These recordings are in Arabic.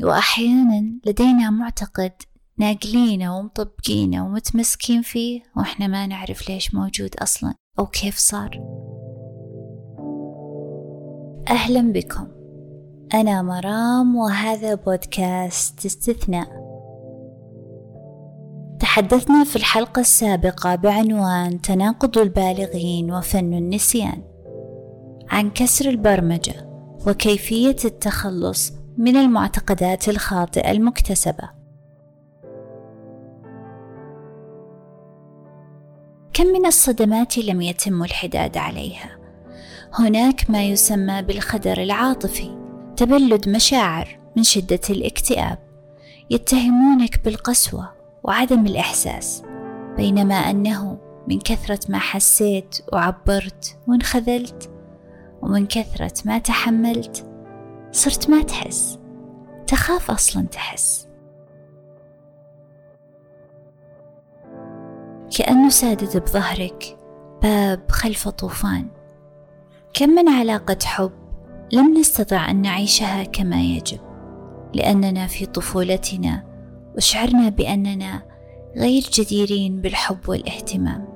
وأحيانا لدينا معتقد ناقلينه ومطبقينه ومتمسكين فيه وإحنا ما نعرف ليش موجود أصلا أو كيف صار. أهلا بكم. أنا مرام وهذا بودكاست استثناء. تحدثنا في الحلقة السابقة بعنوان تناقض البالغين وفن النسيان عن كسر البرمجة وكيفية التخلص من المعتقدات الخاطئة المكتسبة. كم من الصدمات لم يتم الحداد عليها؟ هناك ما يسمى بالخدر العاطفي، تبلد مشاعر من شدة الاكتئاب، يتهمونك بالقسوة وعدم الإحساس، بينما أنه من كثرة ما حسيت وعبرت وانخذلت ومن كثرة ما تحملت صرت ما تحس. تخاف أصلا تحس. كأنه سادد بظهرك باب خلف طوفان. كم من علاقة حب لم نستطع أن نعيشها كما يجب لأننا في طفولتنا وشعرنا بأننا غير جديرين بالحب والاهتمام.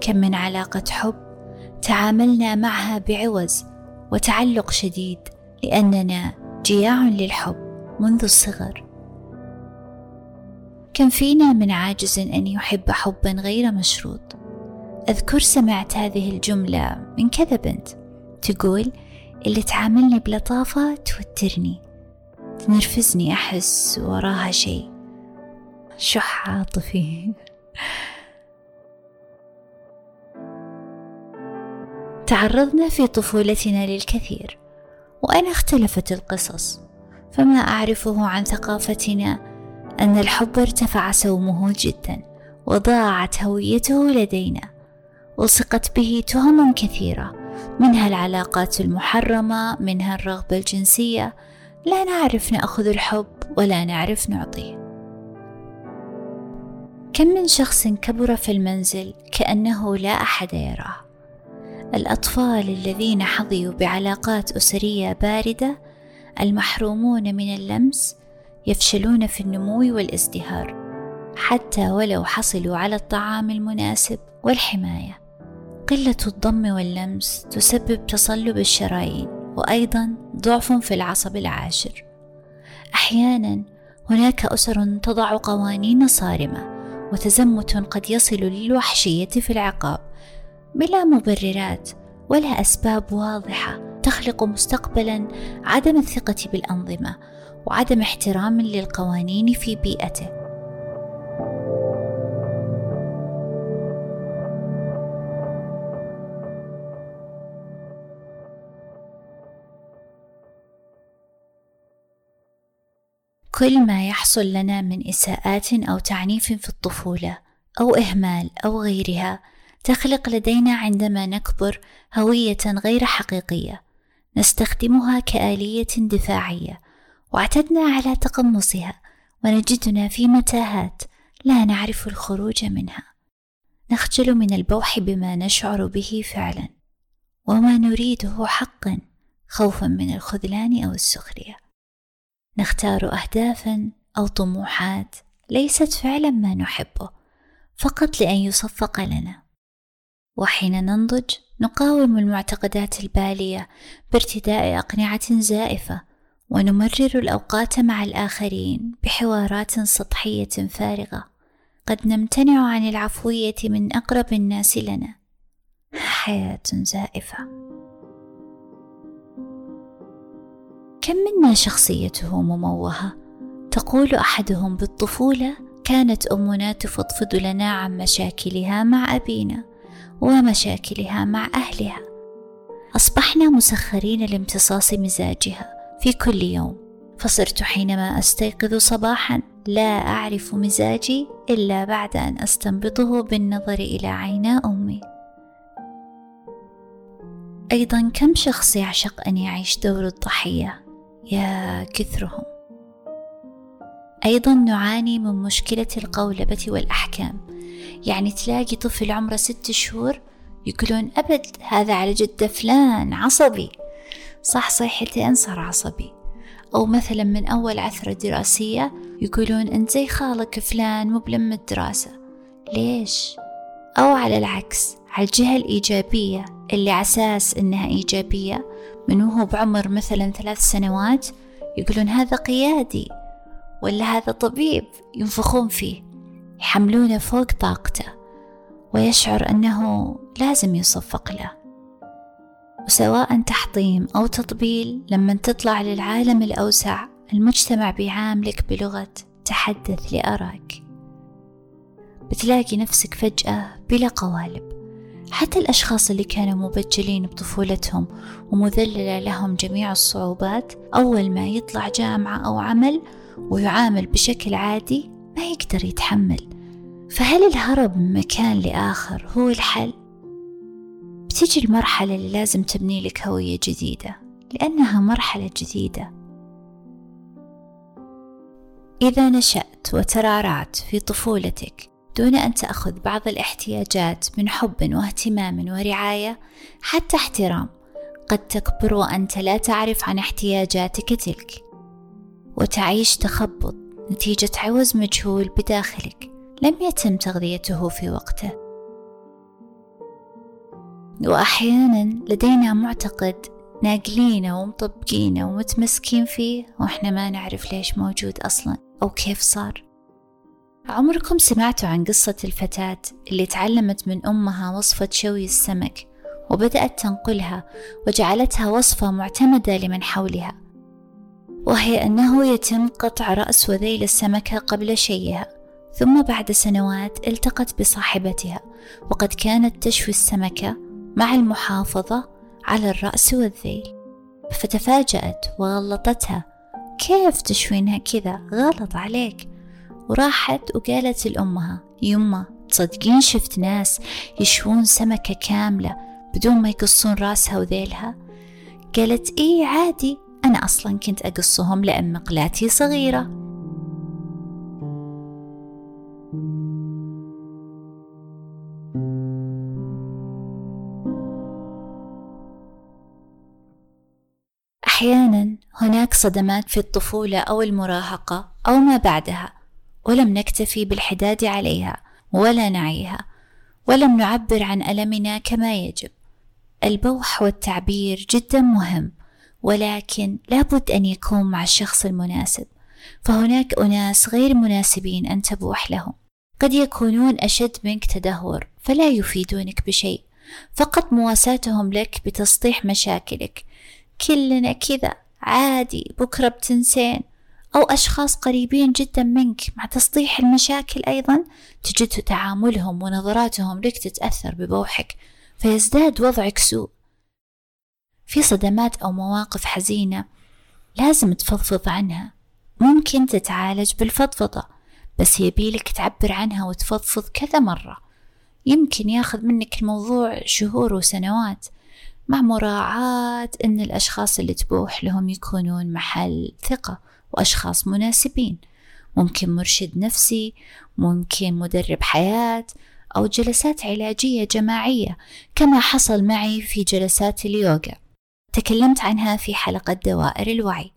كم من علاقة حب تعاملنا معها بعوز وتعلق شديد لأننا جياع للحب منذ الصغر. كم فينا من عاجز أن يحب حبا غير مشروط. أذكر سمعت هذه الجملة من كذا بنت تقول اللي تعاملني بلطافة توترني تنرفزني أحس وراها شيء. شح عاطفي؟ تعرضنا في طفولتنا للكثير. وأين اختلفت القصص. فما أعرفه عن ثقافتنا أن الحب ارتفع سومه جدا وضاعت هويته لدينا وصقت به تهم كثيرة. منها العلاقات المحرمة منها الرغبة الجنسية. لا نعرف نأخذ الحب ولا نعرف نعطيه. كم من شخص كبر في المنزل كأنه لا أحد يراه. الأطفال الذين حظيوا بعلاقات أسرية باردة المحرومون من اللمس يفشلون في النمو والازدهار حتى ولو حصلوا على الطعام المناسب والحماية. قلة الضم واللمس تسبب تصلب الشرايين وأيضا ضعف في العصب العاشر. أحيانا هناك أسر تضع قوانين صارمة وتزمت قد يصل للوحشية في العقاب بلا مبررات ولا أسباب واضحة تخلق مستقبلا عدم الثقة بالأنظمة وعدم احترام للقوانين في بيئته. كل ما يحصل لنا من إساءات أو تعنيف في الطفولة أو إهمال أو غيرها تخلق لدينا عندما نكبر هوية غير حقيقية. نستخدمها كآلية دفاعية. واعتدنا على تقمصها ونجدنا في متاهات لا نعرف الخروج منها. نخجل من البوح بما نشعر به فعلا. وما نريده حقا خوفا من الخذلان أو السخرية. نختار اهدافا أو طموحات ليست فعلا ما نحبه. فقط لأن يصفق لنا. وحين ننضج نقاوم المعتقدات البالية بارتداء أقنعة زائفة ونمرر الأوقات مع الآخرين بحوارات سطحية فارغة. قد نمتنع عن العفوية من أقرب الناس لنا. حياة زائفة. كم منا شخصيته مموهة؟ تقول أحدهم بالطفولة كانت أمنا تفضفض لنا عن مشاكلها مع أبينا. ومشاكلها مع أهلها. أصبحنا مسخرين لامتصاص مزاجها في كل يوم فصرت حينما أستيقظ صباحا لا أعرف مزاجي إلا بعد أن أستنبطه بالنظر إلى عينا أمي. أيضا كم شخص يعشق أن يعيش دور الضحية؟ يا كثرهم. أيضا نعاني من مشكلة القولبة والأحكام. يعني تلاقي طفل عمره ست شهور يقولون أبد هذا على جد فلان عصبي. صح صيحتين صار عصبي. أو مثلا من أول عثرة دراسية يقولون أنت زي خالك فلان مو بلم الدراسة ليش؟ أو على العكس على الجهة الإيجابية اللي عساس إنها إيجابية من وهو بعمر مثلا ثلاث سنوات يقولون هذا قيادي ولا هذا طبيب ينفخون فيه. يحملونه فوق طاقته ويشعر أنه لازم يصفق له. وسواء تحطيم أو تطبيل لما تطلع للعالم الأوسع المجتمع بيعاملك بلغة تحدث لأراك. بتلاقي نفسك فجأة بلا قوالب. حتى الأشخاص اللي كانوا مبجلين بطفولتهم ومذللة لهم جميع الصعوبات أول ما يطلع جامعة أو عمل ويعامل بشكل عادي ما يقدر يتحمل. فهل الهرب من مكان لآخر هو الحل؟ بتيجي المرحلة اللي لازم تبني لك هوية جديدة لأنها مرحلة جديدة. إذا نشأت وترعرعت في طفولتك دون أن تأخذ بعض الاحتياجات من حب واهتمام ورعاية حتى احترام قد تكبر وأنت لا تعرف عن احتياجاتك تلك. وتعيش تخبط نتيجة عوز مجهول بداخلك. لم يتم تغذيته في وقته. وأحيانا لدينا معتقد ناقلينه ومطبقينه ومتمسكين فيه وإحنا ما نعرف ليش موجود أصلا أو كيف صار. عمركم سمعتوا عن قصة الفتاة اللي تعلمت من أمها وصفة شوي السمك وبدأت تنقلها وجعلتها وصفة معتمدة لمن حولها؟ وهي أنه يتم قطع رأس وذيل السمكة قبل شيها ثم بعد سنوات التقت بصاحبتها وقد كانت تشوي السمكة مع المحافظة على الرأس والذيل. فتفاجأت وغلطتها. كيف تشوينها كذا؟ غلط عليك. وراحت وقالت لأمها يمه تصدقين شفت ناس يشوون سمكة كاملة بدون ما يقصون رأسها وذيلها؟ قالت إيه عادي. أصلا كنت أقصهم لأن مقلاتي صغيرة. أحيانا هناك صدمات في الطفولة أو المراهقة أو ما بعدها ولم نكتفي بالحداد عليها ولا نعيها ولم نعبر عن ألمنا كما يجب. البوح والتعبير جدا مهم. ولكن لابد أن يكون مع الشخص المناسب. فهناك أناس غير مناسبين أن تبوح لهم. قد يكونون أشد منك تدهور فلا يفيدونك بشيء. فقط مواساتهم لك بتسطيح مشاكلك. كلنا كذا عادي بكرة بتنسين. أو أشخاص قريبين جدا منك مع تسطيح المشاكل أيضا تجد تعاملهم ونظراتهم لك تتأثر ببوحك. فيزداد وضعك سوء. في صدمات أو مواقف حزينة لازم تفضفض عنها. ممكن تتعالج بالفضفضة بس يبيلك تعبر عنها وتفضفض كذا مرة. يمكن ياخذ منك الموضوع شهور وسنوات مع مراعاة أن الأشخاص اللي تبوح لهم يكونون محل ثقة وأشخاص مناسبين. ممكن مرشد نفسي ممكن مدرب حياة أو جلسات علاجية جماعية كما حصل معي في جلسات اليوغا. تكلمت عنها في حلقة دوائر الوعي.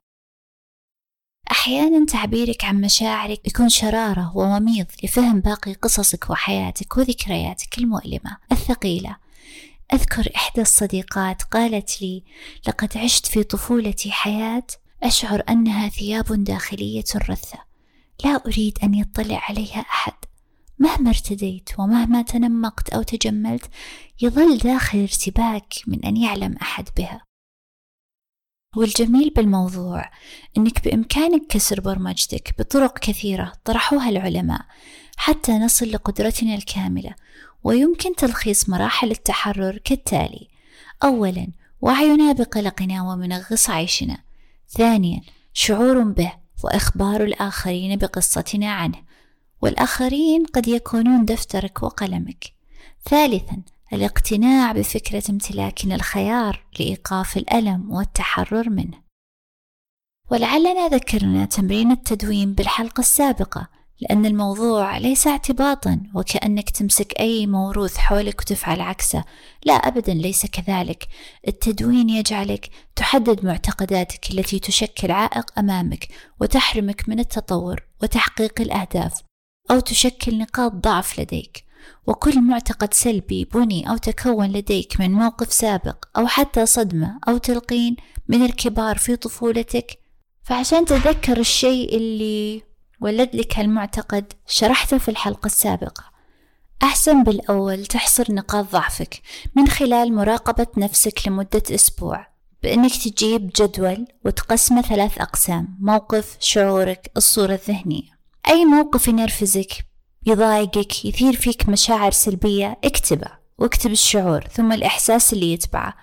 أحيانا تعبيرك عن مشاعرك يكون شرارة ووميض لفهم باقي قصصك وحياتك وذكرياتك المؤلمة. الثقيلة أذكر إحدى الصديقات قالت لي لقد عشت في طفولتي حياة أشعر أنها ثياب داخلية رثة. لا أريد أن يطلع عليها أحد. مهما ارتديت ومهما تنمقت أو تجملت يظل داخل ارتباك من أن يعلم أحد بها. والجميل بالموضوع أنك بإمكانك كسر برمجتك بطرق كثيرة طرحوها العلماء حتى نصل لقدرتنا الكاملة ويمكن تلخيص مراحل التحرر كالتالي أولا وعينا بقلقنا ومنغص عيشنا. ثانيا شعور به وإخبار الآخرين بقصتنا عنه والآخرين قد يكونون دفترك وقلمك. ثالثا الاقتناع بفكرة امتلاكنا الخيار لإيقاف الألم والتحرر منه. ولعلنا ذكرنا تمرين التدوين بالحلقة السابقة لأن الموضوع ليس اعتباطا وكأنك تمسك أي موروث حولك وتفعل عكسه. لا أبدا ليس كذلك. التدوين يجعلك تحدد معتقداتك التي تشكل عائق أمامك وتحرمك من التطور وتحقيق الأهداف أو تشكل نقاط ضعف لديك. وكل معتقد سلبي بني أو تكون لديك من موقف سابق أو حتى صدمة أو تلقين من الكبار في طفولتك. فعشان تتذكر الشيء اللي ولد لك هالمعتقد شرحته في الحلقة السابقة. أحسن بالأول تحصر نقاط ضعفك من خلال مراقبة نفسك لمدة أسبوع بأنك تجيب جدول وتقسمه ثلاث أقسام موقف شعورك الصورة الذهنية. أي موقف ينرفزك يضايقك يثير فيك مشاعر سلبية اكتبه واكتب الشعور ثم الإحساس اللي يتبعه.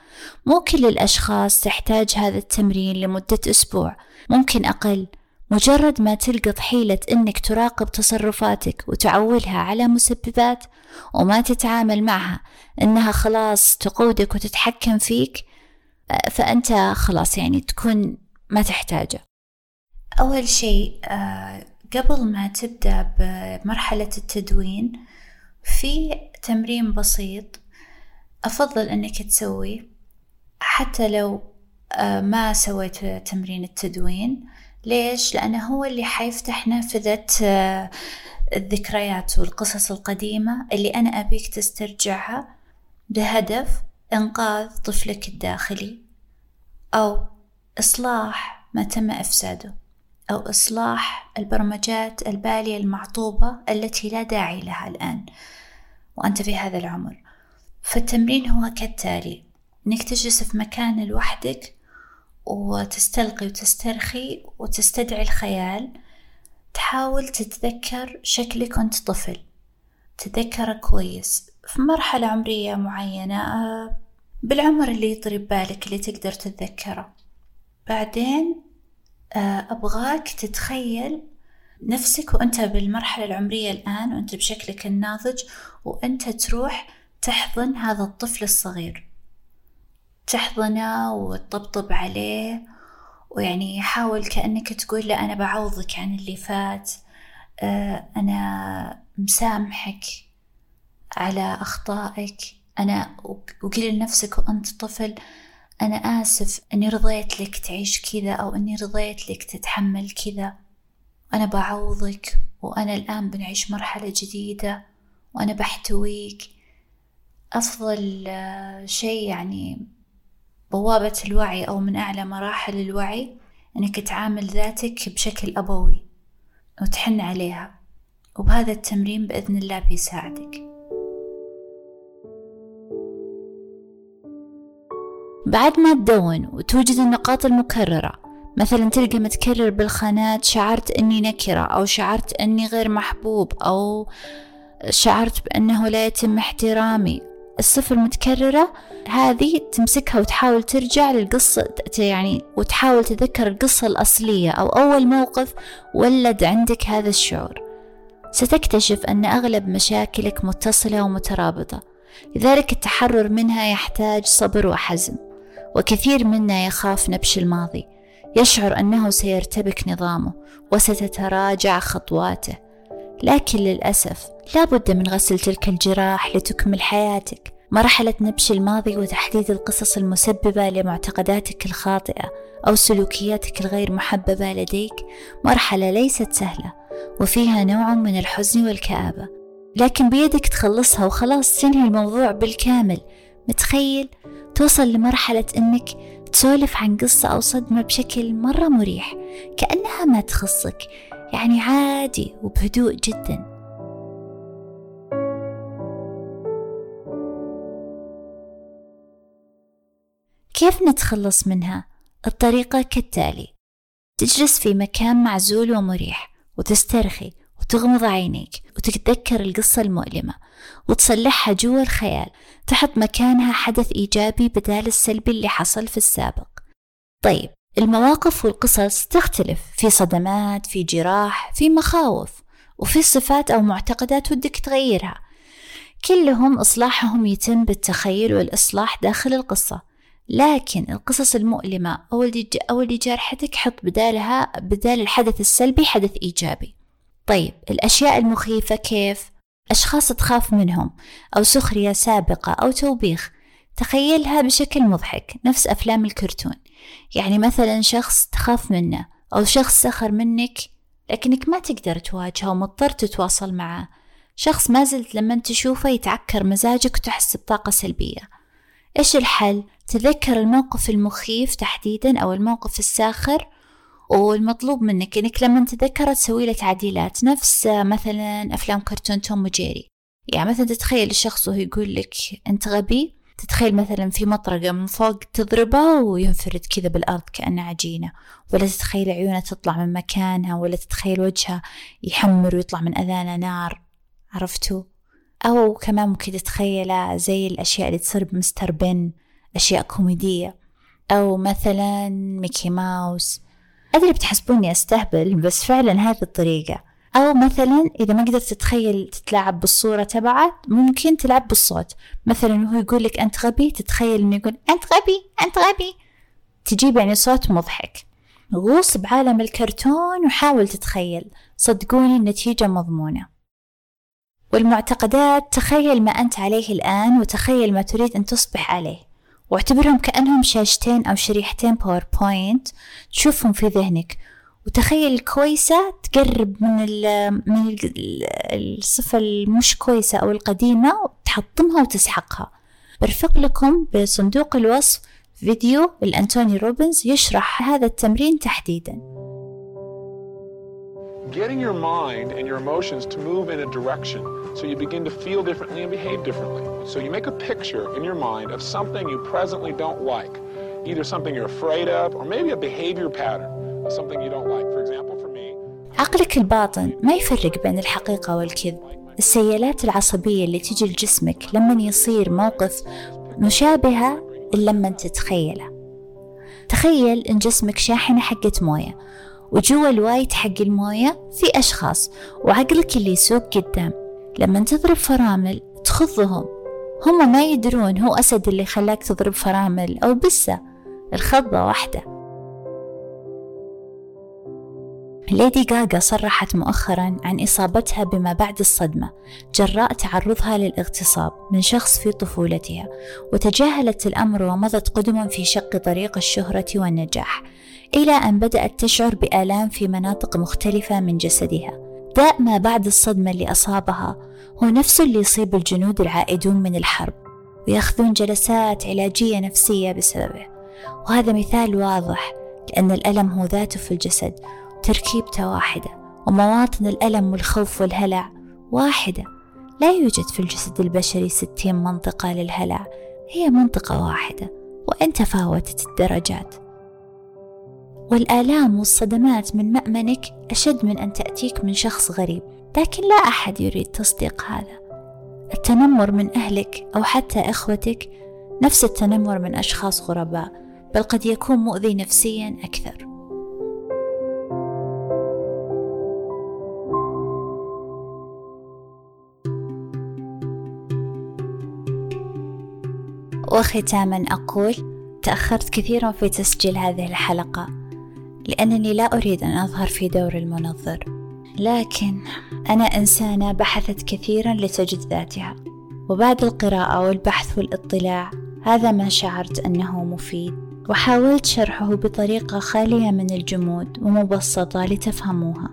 مو كل الأشخاص تحتاج هذا التمرين لمدة أسبوع. ممكن أقل. مجرد ما تلقط حيلة إنك تراقب تصرفاتك وتعولها على مسببات وما تتعامل معها إنها خلاص تقودك وتتحكم فيك فأنت خلاص يعني تكون ما تحتاجه. أول شيء آه، قبل ما تبدأ بمرحلة التدوين في تمرين بسيط أفضل أنك تسوي حتى لو آه، ما سويت تمرين التدوين. ليش؟ لأنه هو اللي حيفتح نافذة آه، الذكريات والقصص القديمة اللي أنا أبيك تسترجعها بهدف إنقاذ طفلك الداخلي أو إصلاح ما تم إفساده. أو إصلاح البرمجات البالية المعطوبة التي لا داعي لها الآن وأنت في هذا العمر. فالتمرين هو كالتالي إنك تجلس في مكان لوحدك وتستلقي وتسترخي وتستدعي الخيال. تحاول تتذكر شكلك وأنت طفل. تذكره كويس في مرحلة عمرية معينة بالعمر اللي يطري ببالك اللي تقدر تتذكره. بعدين أبغاك تتخيل نفسك وأنت بالمرحلة العمرية الآن وأنت بشكلك الناضج وأنت تروح تحضن هذا الطفل الصغير. تحضنه وتطبطب عليه ويعني حاول كأنك تقول له أنا بعوضك عن اللي فات آه، أنا مسامحك على أخطائك أنا وقل لنفسك وأنت طفل. أنا آسف أني رضيت لك تعيش كذا أو أني رضيت لك تتحمل كذا. أنا بعوضك وأنا الآن بنعيش مرحلة جديدة وأنا بحتويك. أفضل آه، شيء يعني بوابة الوعي أو من أعلى مراحل الوعي أنك تعامل ذاتك بشكل أبوي وتحن عليها. وبهذا التمرين بإذن الله بيساعدك. بعد ما تدون وتوجد النقاط المكررة مثلا تلقى متكرر بالخانات شعرت أني نكرة أو شعرت أني غير محبوب أو شعرت بأنه لا يتم احترامي الصفة المتكررة هذه تمسكها وتحاول ترجع للقصة يعني وتحاول تذكر القصة الأصلية أو أول موقف ولد عندك هذا الشعور. ستكتشف أن أغلب مشاكلك متصلة ومترابطة لذلك التحرر منها يحتاج صبر وحزم. وكثير منا يخاف نبش الماضي. يشعر أنه سيرتبك نظامه وستتراجع خطواته. لكن للأسف لا بد من غسل تلك الجراح لتكمل حياتك. مرحلة نبش الماضي وتحديد القصص المسببة لمعتقداتك الخاطئة أو سلوكياتك الغير محببة لديك مرحلة ليست سهلة وفيها نوع من الحزن والكآبة. لكن بيدك تخلصها وخلاص تنهي الموضوع بالكامل. متخيل توصل لمرحلة إنك تسولف عن قصة أو صدمة بشكل مرة مريح كأنها ما تخصك يعني عادي وبهدوء جدا كيف نتخلص منها؟ الطريقة كالتالي تجلس في مكان معزول ومريح وتسترخي وتغمض عينيك وتتذكر القصة المؤلمة وتصلحها جوا الخيال تحط مكانها حدث إيجابي بدال السلبي اللي حصل في السابق. طيب المواقف والقصص تختلف في صدمات في جراح في مخاوف وفي صفات أو معتقدات ودك تغيرها. كلهم إصلاحهم يتم بالتخيل والإصلاح داخل القصة. لكن القصص المؤلمة أو اللي أو حط بدالها بدال الحدث السلبي حدث إيجابي. طيب الأشياء المخيفة كيف؟ أشخاص تخاف منهم أو سخرية سابقة أو توبيخ تخيلها بشكل مضحك نفس أفلام الكرتون يعني مثلا شخص تخاف منه أو شخص سخر منك لكنك ما تقدر تواجهه ومضطر تتواصل معه شخص ما زلت لما تشوفه يتعكر مزاجك وتحس بطاقة سلبية إيش الحل؟ تذكر الموقف المخيف تحديدا أو الموقف الساخر والمطلوب منك إنك لما تذكرها تسوي له تعديلات نفس مثلا أفلام كرتون توم وجيري. يعني مثلا تتخيل الشخص وهو يقول لك أنت غبي تتخيل مثلا في مطرقة من فوق تضربه وينفرد كذا بالأرض كأنه عجينة. ولا تتخيل عيونه تطلع من مكانها ولا تتخيل وجهها يحمر ويطلع من أذانه نار. عرفتوا؟ أو كمان ممكن تتخيله زي الأشياء اللي تصير بمستر بن أشياء كوميدية. أو مثلا ميكي ماوس. أدري بتحسبوني أستهبل بس فعلا هذه الطريقة. أو مثلا إذا ما قدرت تتخيل تتلاعب بالصورة تبعه ممكن تلعب بالصوت. مثلا وهو يقول لك أنت غبي تتخيل إنه يقول أنت غبي أنت غبي. تجيب يعني صوت مضحك. غوص بعالم الكرتون وحاول تتخيل. صدقوني النتيجة مضمونة. والمعتقدات تخيل ما أنت عليه الآن وتخيل ما تريد أن تصبح عليه. واعتبرهم كأنهم شاشتين أو شريحتين PowerPoint تشوفهم في ذهنك. وتخيل الكويسة تقرب من ال من ال الصفة المش كويسة أو القديمة وتحطمها وتسحقها. برفق لكم بصندوق الوصف فيديو لأنتوني روبنز يشرح هذا التمرين تحديداً. Getting your mind and your emotions to move in a direction so you begin to feel differently and behave differently. So you make a picture in your mind of something you presently don't like, either something you're afraid of or maybe a behavior pattern something you don't like. For example, for me, عقلك الباطن ما يفرق بين الحقيقة والكذب السيالات العصبية اللي تجي لجسمك لما يصير موقف مشابهة لما تتخيله تخيل إن جسمك شاحنة حقة موية وجوا الوايت حق الموية في أشخاص وعقلك اللي يسوق قدام. لما تضرب فرامل تخضهم. هم ما يدرون هو أسد اللي خلاك تضرب فرامل أو بسة. الخضة واحدة. ليدي غاغا صرحت مؤخرا عن إصابتها بما بعد الصدمة. جراء تعرضها للاغتصاب من شخص في طفولتها وتجاهلت الأمر ومضت قدما في شق طريق الشهرة والنجاح. إلى أن بدأت تشعر بآلام في مناطق مختلفة من جسدها داء ما بعد الصدمة اللي أصابها هو نفس اللي يصيب الجنود العائدون من الحرب ويأخذون جلسات علاجية نفسية بسببه. وهذا مثال واضح لأن الألم هو ذاته في الجسد تركيبته واحدة ومواطن الألم والخوف والهلع واحدة. لا يوجد في الجسد البشري ستين منطقة للهلع هي منطقة واحدة وإن تفاوتت الدرجات. والآلام والصدمات من مأمنك أشد من أن تأتيك من شخص غريب لكن لا أحد يريد تصديق هذا. التنمر من أهلك أو حتى إخوتك نفس التنمر من أشخاص غرباء بل قد يكون مؤذي نفسيا أكثر. وختاما أقول تأخرت كثيرا في تسجيل هذه الحلقة. لأنني لا أريد أن أظهر في دور المنظر. لكن أنا إنسانة بحثت كثيرا لتجد ذاتها وبعد القراءة والبحث والاطلاع هذا ما شعرت أنه مفيد وحاولت شرحه بطريقة خالية من الجمود ومبسطة لتفهموها.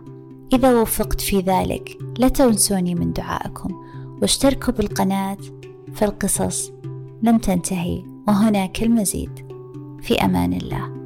إذا وفقت في ذلك لا تنسوني من دعائكم واشتركوا بالقناة فالقصص لم تنتهي وهناك المزيد. في أمان الله.